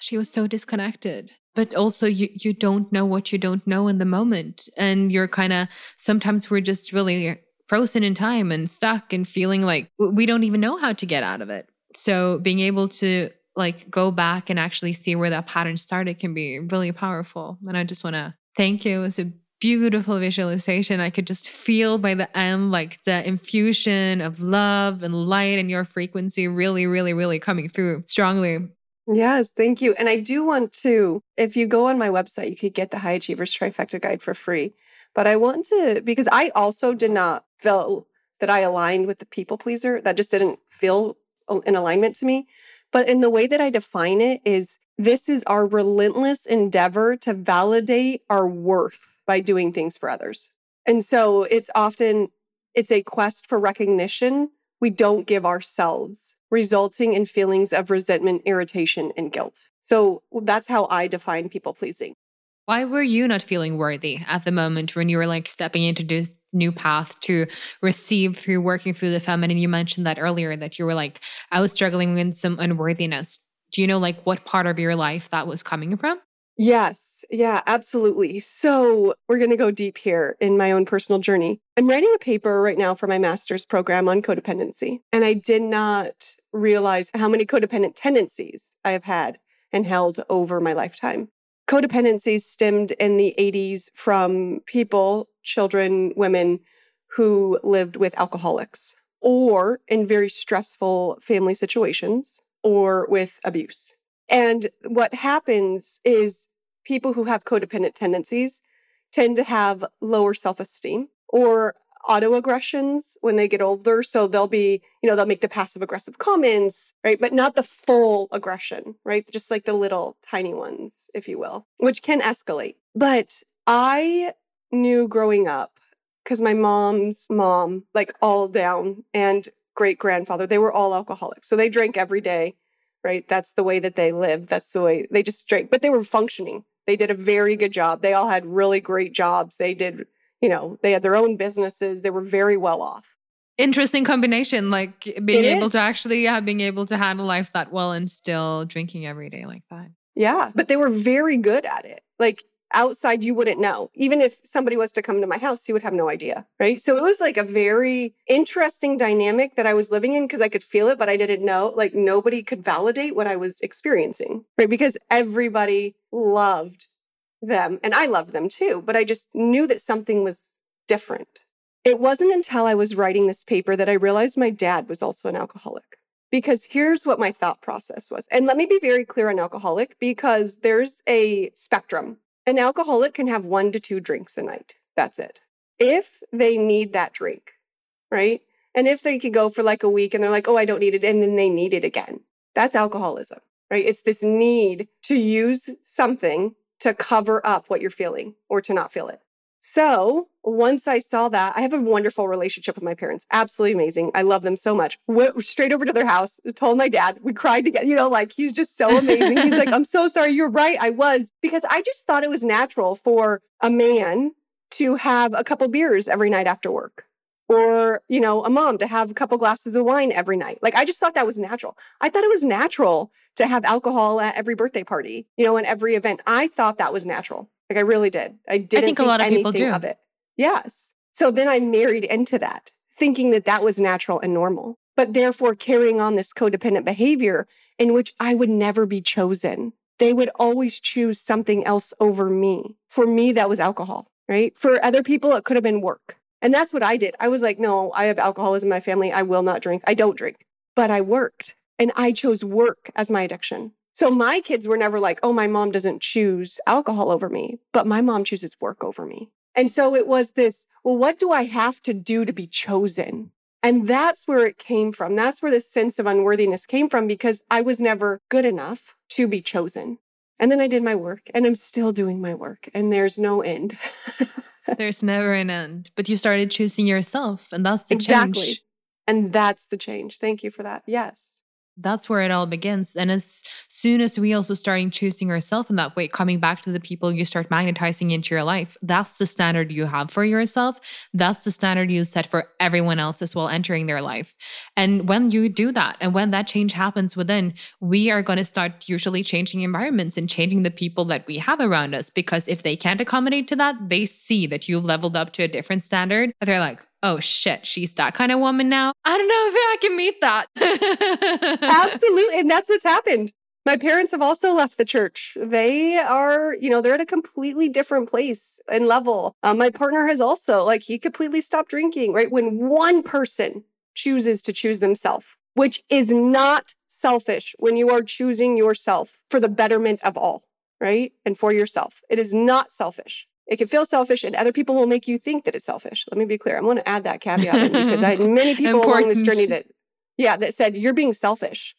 Speaker 2: she was so disconnected. But also you you don't know what you don't know in the moment. And you're kind of sometimes we're just really frozen in time and stuck and feeling like we don't even know how to get out of it. So being able to like go back and actually see where that pattern started can be really powerful. And I just want to thank you. It was a beautiful visualization. I could just feel by the end like the infusion of love and light and your frequency really, really, really coming through strongly.
Speaker 1: Yes, thank you. And I do want to, if you go on my website, you could get the High Achievers Trifecta Guide for free. But I want to, because I also did not feel that I aligned with the people pleaser. That just didn't feel oh, in alignment to me. But in the way that I define it is this is our relentless endeavor to validate our worth by doing things for others. And so it's often it's a quest for recognition we don't give ourselves, resulting in feelings of resentment, irritation, and guilt. So that's how I define people pleasing.
Speaker 2: Why were you not feeling worthy at the moment when you were like stepping into this new path to receive through working through the feminine. You mentioned that earlier that you were like, I was struggling with some unworthiness. Do you know like what part of your life that was coming from?
Speaker 1: Yes. Yeah, absolutely. So, we're going to go deep here in my own personal journey. I'm writing a paper right now for my master's program on codependency, and I did not realize how many codependent tendencies I have had and held over my lifetime. Codependency stemmed in the 80s from people children, women who lived with alcoholics or in very stressful family situations or with abuse. And what happens is people who have codependent tendencies tend to have lower self esteem or autoaggressions when they get older. So they'll be, you know, they'll make the passive aggressive comments, right? But not the full aggression, right? Just like the little tiny ones, if you will, which can escalate. But I knew growing up because my mom's mom, like all down, and great grandfather, they were all alcoholics. So they drank every day, right? That's the way that they lived. That's the way they just drank, but they were functioning. They did a very good job. They all had really great jobs. They did, you know, they had their own businesses. They were very well off.
Speaker 2: interesting combination like being
Speaker 1: It
Speaker 2: able
Speaker 1: is.
Speaker 2: to actually yeah being able to handle life that well and still drinking every day like that
Speaker 1: Yeah, but they were very good at it. Like outside, you wouldn't know. Even if somebody was to come to my house, you would have no idea. Right. So it was like a very interesting dynamic that I was living in because I could feel it, but I didn't know. Like nobody could validate what I was experiencing. Right. Because everybody loved them and I loved them too. But I just knew that something was different. It wasn't until I was writing this paper that I realized my dad was also an alcoholic because here's what my thought process was. And let me be very clear on alcoholic because there's a spectrum. An alcoholic can have one to two drinks a night. That's it. If they need that drink, right? And if they could go for like a week and they're like, oh, I don't need it. And then they need it again. That's alcoholism, right? It's this need to use something to cover up what you're feeling or to not feel it. So once I saw that, I have a wonderful relationship with my parents. Absolutely amazing. I love them so much. Went straight over to their house, told my dad. We cried together. You know, like he's just so amazing. He's like, I'm so sorry. You're right. I was because I just thought it was natural for a man to have a couple beers every night after work. Or, you know, a mom to have a couple glasses of wine every night. Like, I just thought that was natural. I thought it was natural to have alcohol at every birthday party, you know, and every event. I thought that was natural. Like, I really did. I didn't
Speaker 2: think a lot of people do.
Speaker 1: Of it. Yes. So then I married into that, thinking that that was natural and normal, but therefore carrying on this codependent behavior in which I would never be chosen. They would always choose something else over me. For me, that was alcohol, right? For other people, it could have been work. And that's what I did. I was like, no, I have alcoholism in my family. I will not drink. I don't drink. But I worked and I chose work as my addiction. So my kids were never like, oh, my mom doesn't choose alcohol over me, but my mom chooses work over me. And so it was this, well, what do I have to do to be chosen? And that's where it came from. That's where this sense of unworthiness came from because I was never good enough to be chosen. And then I did my work and I'm still doing my work and there's no end.
Speaker 2: there's never an end but you started choosing yourself and that's the
Speaker 1: Exactly.
Speaker 2: change
Speaker 1: and that's the change. Thank you for that. Yes.
Speaker 2: That's where it all begins. And as soon as we also starting choosing ourselves in that way, coming back to the people you start magnetizing into your life, that's the standard you have for yourself. That's the standard you set for everyone else as well entering their life. And when you do that, and when that change happens within, we are going to start usually changing environments and changing the people that we have around us. Because if they can't accommodate to that, they see that you've leveled up to a different standard. They're like, oh shit, she's that kind of woman now. I don't know if I can meet that.
Speaker 1: Absolutely. And that's what's happened. My parents have also left the church. They are, you know, they're at a completely different place and level. Um, my partner has also, like, he completely stopped drinking, right? When one person chooses to choose themselves, which is not selfish when you are choosing yourself for the betterment of all, right? And for yourself. It is not selfish. It can feel selfish, and other people will make you think that it's selfish. Let me be clear. I'm going to add that caveat in because I had many people along this journey that, yeah, that said, You're being selfish.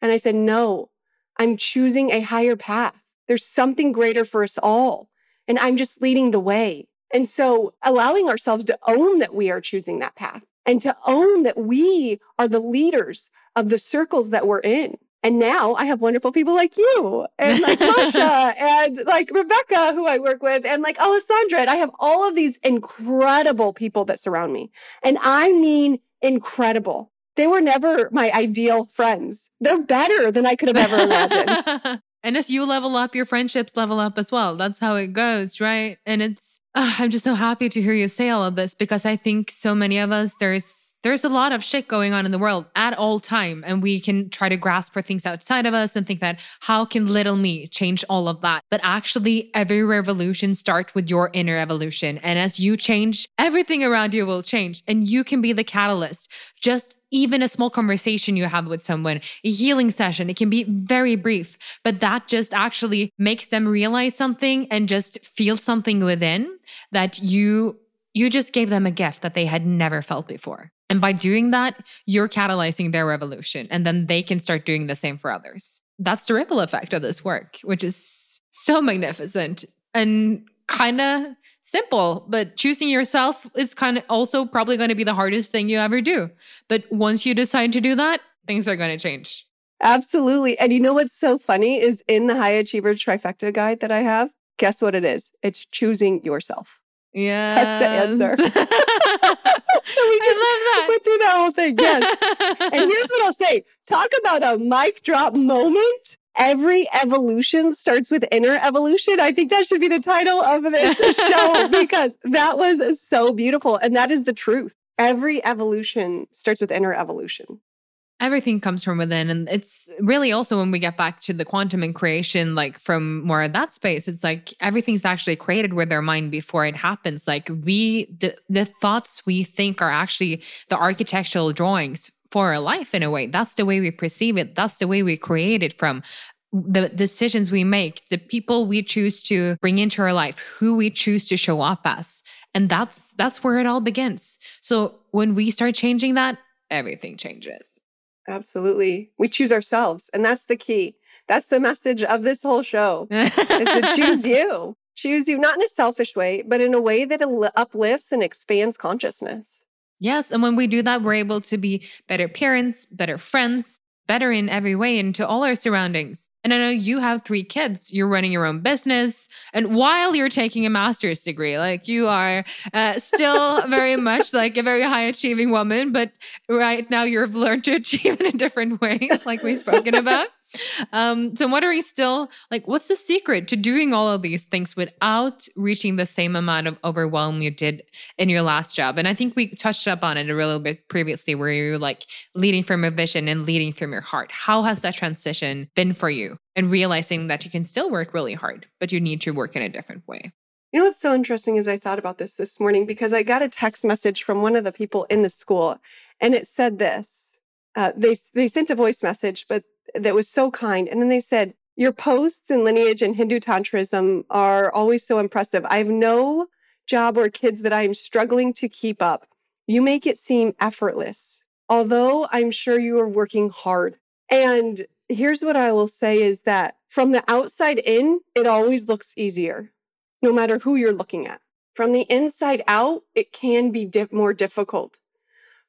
Speaker 1: And I said, No, I'm choosing a higher path. There's something greater for us all. And I'm just leading the way. And so allowing ourselves to own that we are choosing that path and to own that we are the leaders of the circles that we're in. And now I have wonderful people like you and like Masha and like Rebecca, who I work with, and like Alessandra. And I have all of these incredible people that surround me. And I mean incredible. They were never my ideal friends. They're better than I could have ever imagined.
Speaker 2: and as you level up, your friendships level up as well. That's how it goes, right? And it's, I'm just so happy to hear you say all of this because I think so many of us, there's, there's a lot of shit going on in the world at all time and we can try to grasp for things outside of us and think that how can little me change all of that? But actually every revolution starts with your inner evolution. And as you change everything around you will change and you can be the catalyst. Just even a small conversation you have with someone, a healing session, it can be very brief, but that just actually makes them realize something and just feel something within that you you just gave them a gift that they had never felt before. And by doing that, you're catalyzing their revolution and then they can start doing the same for others. That's the ripple effect of this work, which is so magnificent and kind of simple, but choosing yourself is kind of also probably going to be the hardest thing you ever do. But once you decide to do that, things are going to change.
Speaker 1: Absolutely. And you know what's so funny is in the high achiever trifecta guide that I have, guess what it is? It's choosing yourself.
Speaker 2: Yeah.
Speaker 1: That's the answer. so we just
Speaker 2: I
Speaker 1: went through that whole thing. Yes. and here's what I'll say talk about a mic drop moment. Every evolution starts with inner evolution. I think that should be the title of this show because that was so beautiful. And that is the truth. Every evolution starts with inner evolution.
Speaker 2: Everything comes from within and it's really also when we get back to the quantum and creation like from more of that space it's like everything's actually created with our mind before it happens. Like we the, the thoughts we think are actually the architectural drawings for our life in a way. That's the way we perceive it. That's the way we create it from. The decisions we make the people we choose to bring into our life who we choose to show up as. And that's that's where it all begins. So when we start changing that everything changes
Speaker 1: Absolutely. We choose ourselves. And that's the key. That's the message of this whole show is to choose you. Choose you, not in a selfish way, but in a way that uplifts and expands consciousness.
Speaker 2: Yes. And when we do that, we're able to be better parents, better friends, better in every way into all our surroundings. And I know you have three kids, you're running your own business. And while you're taking a master's degree, like you are uh, still very much like a very high achieving woman, but right now you've learned to achieve in a different way, like we've spoken about. Um, so I'm wondering still, like, what's the secret to doing all of these things without reaching the same amount of overwhelm you did in your last job? And I think we touched up on it a little bit previously, where you're like leading from a vision and leading from your heart. How has that transition been for you? And realizing that you can still work really hard, but you need to work in a different way.
Speaker 1: You know what's so interesting is I thought about this this morning because I got a text message from one of the people in the school, and it said this. Uh, they they sent a voice message, but that was so kind, and then they said, "Your posts in lineage and Hindu tantrism are always so impressive. I have no job or kids that I am struggling to keep up. You make it seem effortless, although I'm sure you are working hard." And here's what I will say is that from the outside in, it always looks easier no matter who you're looking at. From the inside out, it can be more difficult.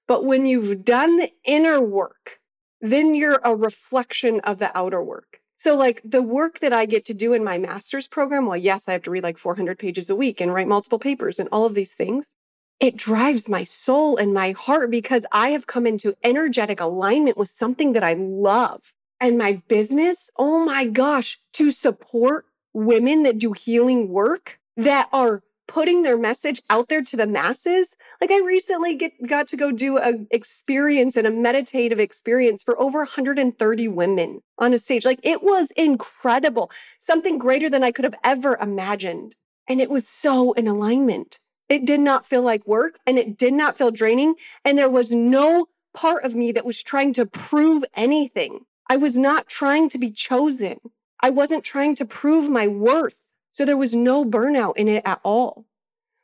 Speaker 1: But when you've done the inner work, then you're a reflection of the outer work. So, like the work that I get to do in my master's program, well, yes, I have to read like 400 pages a week and write multiple papers and all of these things. It drives my soul and my heart because I have come into energetic alignment with something that I love. And my business, oh my gosh, to support women that do healing work that are putting their message out there to the masses. Like I recently get, got to go do a experience and a meditative experience for over 130 women on a stage. Like it was incredible, something greater than I could have ever imagined. And it was so in alignment. It did not feel like work and it did not feel draining. And there was no part of me that was trying to prove anything. I was not trying to be chosen. I wasn't trying to prove my worth. So there was no burnout in it at all.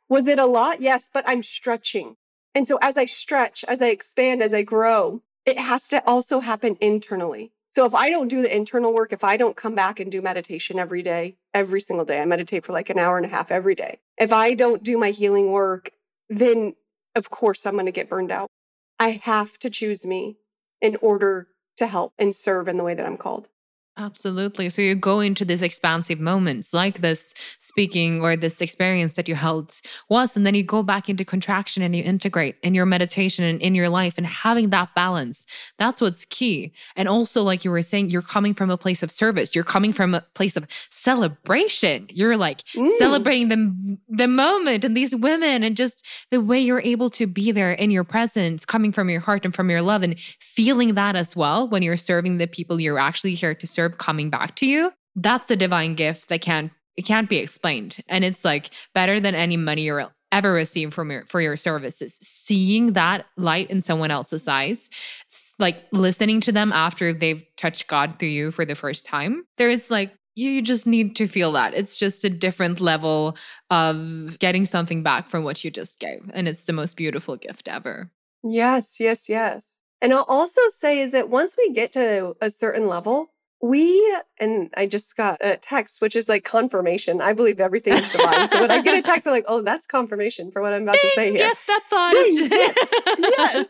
Speaker 1: Was it a lot? Yes, but I'm stretching. And so as I stretch, as I expand, as I grow, it has to also happen internally. So if I don't do the internal work, if I don't come back and do meditation every day, every single day, I meditate for like an hour and a half every day. If I don't do my healing work, then of course I'm going to get burned out. I have to choose me in order to help and serve in the way that I'm called.
Speaker 2: Absolutely. So you go into these expansive moments like this speaking or this experience that you held was, and then you go back into contraction and you integrate in your meditation and in your life and having that balance. That's what's key. And also, like you were saying, you're coming from a place of service. You're coming from a place of celebration. You're like
Speaker 1: Mm.
Speaker 2: celebrating the, the moment and these women and just the way you're able to be there in your presence, coming from your heart and from your love and feeling that as well when you're serving the people you're actually here to serve coming back to you that's a divine gift that can't it can't be explained. And it's like better than any money you'll ever receive from your for your services. Seeing that light in someone else's eyes like listening to them after they've touched god through you for the first time there's like you just need to feel that. It's just a different level of getting something back from what you just gave. And it's the most beautiful gift ever.
Speaker 1: Yes, yes, yes. And I'll also say is that once we get to a certain level, we, and I just got a text, which is like confirmation. I believe everything is divine. so when I get a text, I'm like, oh, that's confirmation for what I'm about to say here.
Speaker 2: yes that thought
Speaker 1: Ding,
Speaker 2: is
Speaker 1: yes.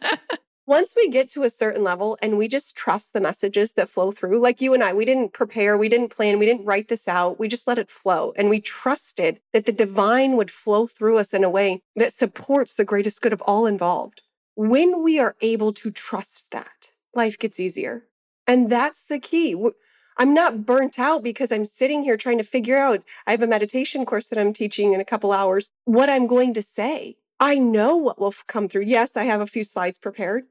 Speaker 1: once we get to a certain level and we just trust the messages that flow through, like you and I, we didn't prepare, we didn't plan, we didn't write this out, we just let it flow. And we trusted that the divine would flow through us in a way that supports the greatest good of all involved. When we are able to trust that, life gets easier. And that's the key. I'm not burnt out because I'm sitting here trying to figure out. I have a meditation course that I'm teaching in a couple hours, what I'm going to say. I know what will come through. Yes, I have a few slides prepared,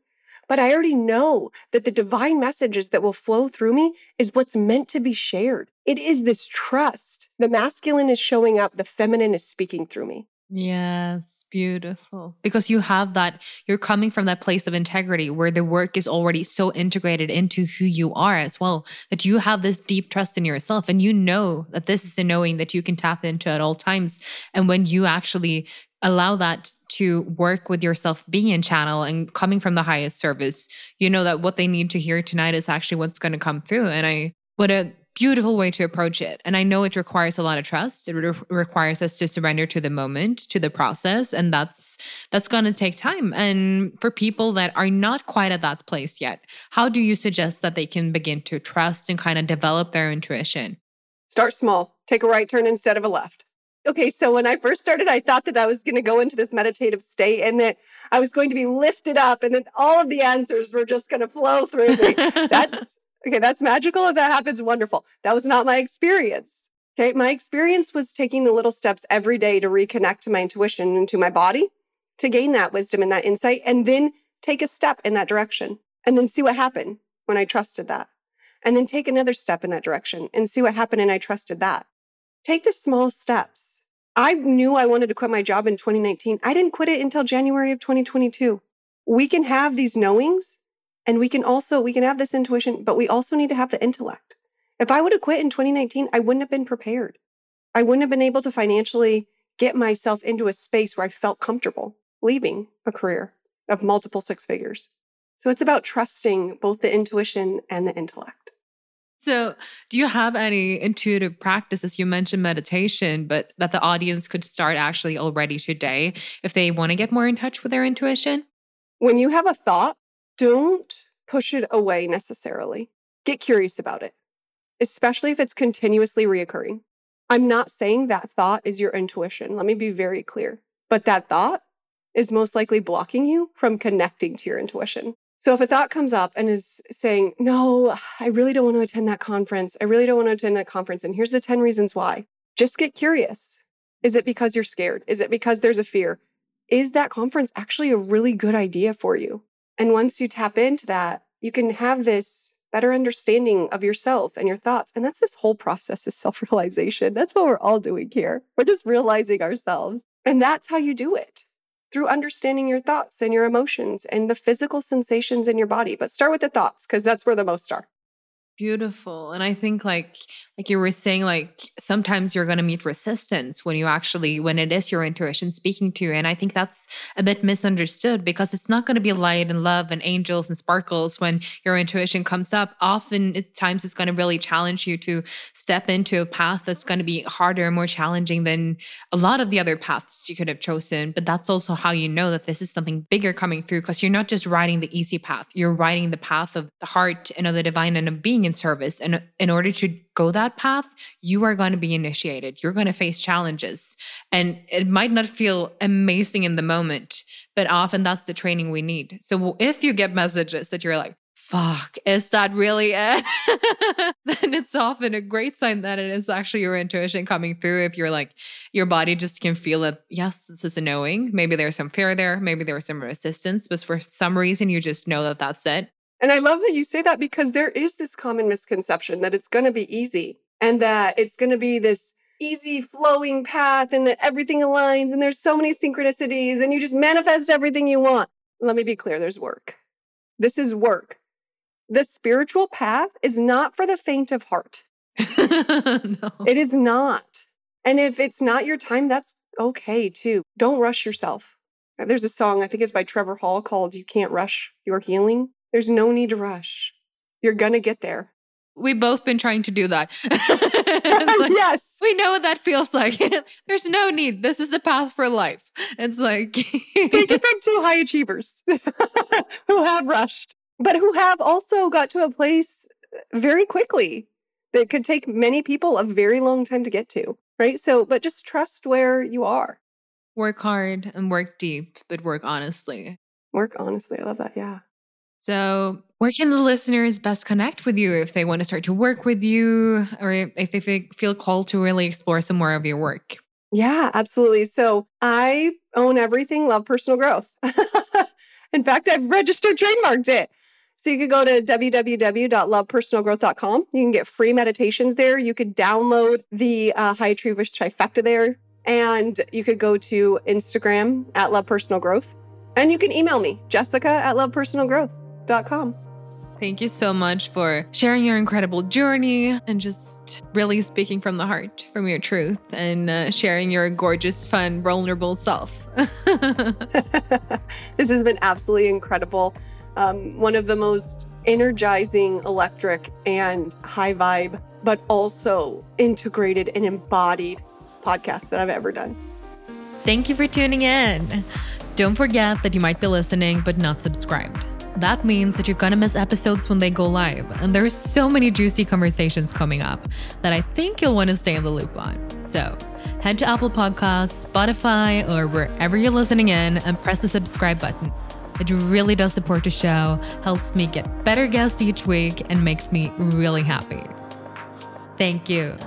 Speaker 1: but I already know that the divine messages that will flow through me is what's meant to be shared. It is this trust. The masculine is showing up, the feminine is speaking through me.
Speaker 2: Yes, beautiful. Because you have that, you're coming from that place of integrity where the work is already so integrated into who you are as well, that you have this deep trust in yourself. And you know that this is the knowing that you can tap into at all times. And when you actually allow that to work with yourself being in channel and coming from the highest service, you know that what they need to hear tonight is actually what's going to come through. And I, what a beautiful way to approach it. And I know it requires a lot of trust. It re- requires us to surrender to the moment, to the process, and that's that's going to take time. And for people that are not quite at that place yet, how do you suggest that they can begin to trust and kind of develop their intuition?
Speaker 1: Start small. Take a right turn instead of a left. Okay, so when I first started, I thought that I was going to go into this meditative state and that I was going to be lifted up and that all of the answers were just going to flow through me. That's okay, that's magical. If that happens, wonderful. That was not my experience. Okay, my experience was taking the little steps every day to reconnect to my intuition and to my body to gain that wisdom and that insight, and then take a step in that direction and then see what happened when I trusted that. And then take another step in that direction and see what happened and I trusted that. Take the small steps. I knew I wanted to quit my job in 2019. I didn't quit it until January of 2022. We can have these knowings and we can also we can have this intuition, but we also need to have the intellect. If I would have quit in 2019, I wouldn't have been prepared. I wouldn't have been able to financially get myself into a space where I felt comfortable leaving a career of multiple six figures. So it's about trusting both the intuition and the intellect.
Speaker 2: So, do you have any intuitive practices? You mentioned meditation, but that the audience could start actually already today if they want to get more in touch with their intuition?
Speaker 1: When you have a thought, don't push it away necessarily. Get curious about it, especially if it's continuously reoccurring. I'm not saying that thought is your intuition. Let me be very clear. But that thought is most likely blocking you from connecting to your intuition. So if a thought comes up and is saying, No, I really don't want to attend that conference. I really don't want to attend that conference. And here's the 10 reasons why. Just get curious. Is it because you're scared? Is it because there's a fear? Is that conference actually a really good idea for you? And once you tap into that, you can have this better understanding of yourself and your thoughts. And that's this whole process of self realization. That's what we're all doing here. We're just realizing ourselves. And that's how you do it through understanding your thoughts and your emotions and the physical sensations in your body. But start with the thoughts because that's where the most are.
Speaker 2: Beautiful. And I think like like you were saying like sometimes you're going to meet resistance when you actually when it is your intuition speaking to you and I think that's a bit misunderstood because it's not going to be light and love and angels and sparkles when your intuition comes up. Often at times it's going to really challenge you to step into a path that's going to be harder and more challenging than a lot of the other paths you could have chosen, but that's also how you know that this is something bigger coming through because you're not just riding the easy path. You're riding the path of the heart and of the divine and of being in service. And in order to go that path, you are going to be initiated. You're going to face challenges. And it might not feel amazing in the moment, but often that's the training we need. So if you get messages that you're like, fuck, is that really it? then it's often a great sign that it is actually your intuition coming through. If you're like, your body just can feel it. Yes, this is a knowing. Maybe there's some fear there. Maybe there's some resistance, but for some reason, you just know that that's it.
Speaker 1: And I love that you say that because there is this common misconception that it's going to be easy and that it's going to be this easy flowing path and that everything aligns and there's so many synchronicities and you just manifest everything you want. Let me be clear there's work. This is work. The spiritual path is not for the faint of heart. no. It is not. And if it's not your time, that's okay too. Don't rush yourself. There's a song, I think it's by Trevor Hall called You Can't Rush Your Healing. There's no need to rush. You're going to get there.
Speaker 2: We've both been trying to do that.
Speaker 1: like, yes.
Speaker 2: We know what that feels like. There's no need. This is the path for life. It's like take
Speaker 1: it from two high achievers who have rushed, but who have also got to a place very quickly that could take many people a very long time to get to. Right. So, but just trust where you are.
Speaker 2: Work hard and work deep, but work honestly.
Speaker 1: Work honestly. I love that. Yeah.
Speaker 2: So, where can the listeners best connect with you if they want to start to work with you or if they feel called to really explore some more of your work?
Speaker 1: Yeah, absolutely. So, I own everything Love Personal Growth. In fact, I've registered trademarked it. So you could go to www.lovepersonalgrowth.com. You can get free meditations there. You could download the uh, High Achievers Trifecta there. And you could go to Instagram at Love Personal Growth. And you can email me, Jessica at lovepersonalgrowth com.
Speaker 2: Thank you so much for sharing your incredible journey and just really speaking from the heart, from your truth, and uh, sharing your gorgeous, fun, vulnerable self.
Speaker 1: this has been absolutely incredible. Um, one of the most energizing, electric, and high vibe, but also integrated and embodied podcasts that I've ever done.
Speaker 2: Thank you for tuning in. Don't forget that you might be listening but not subscribed. That means that you're gonna miss episodes when they go live. And there's so many juicy conversations coming up that I think you'll wanna stay in the loop on. So head to Apple Podcasts, Spotify, or wherever you're listening in and press the subscribe button. It really does support the show, helps me get better guests each week, and makes me really happy. Thank you.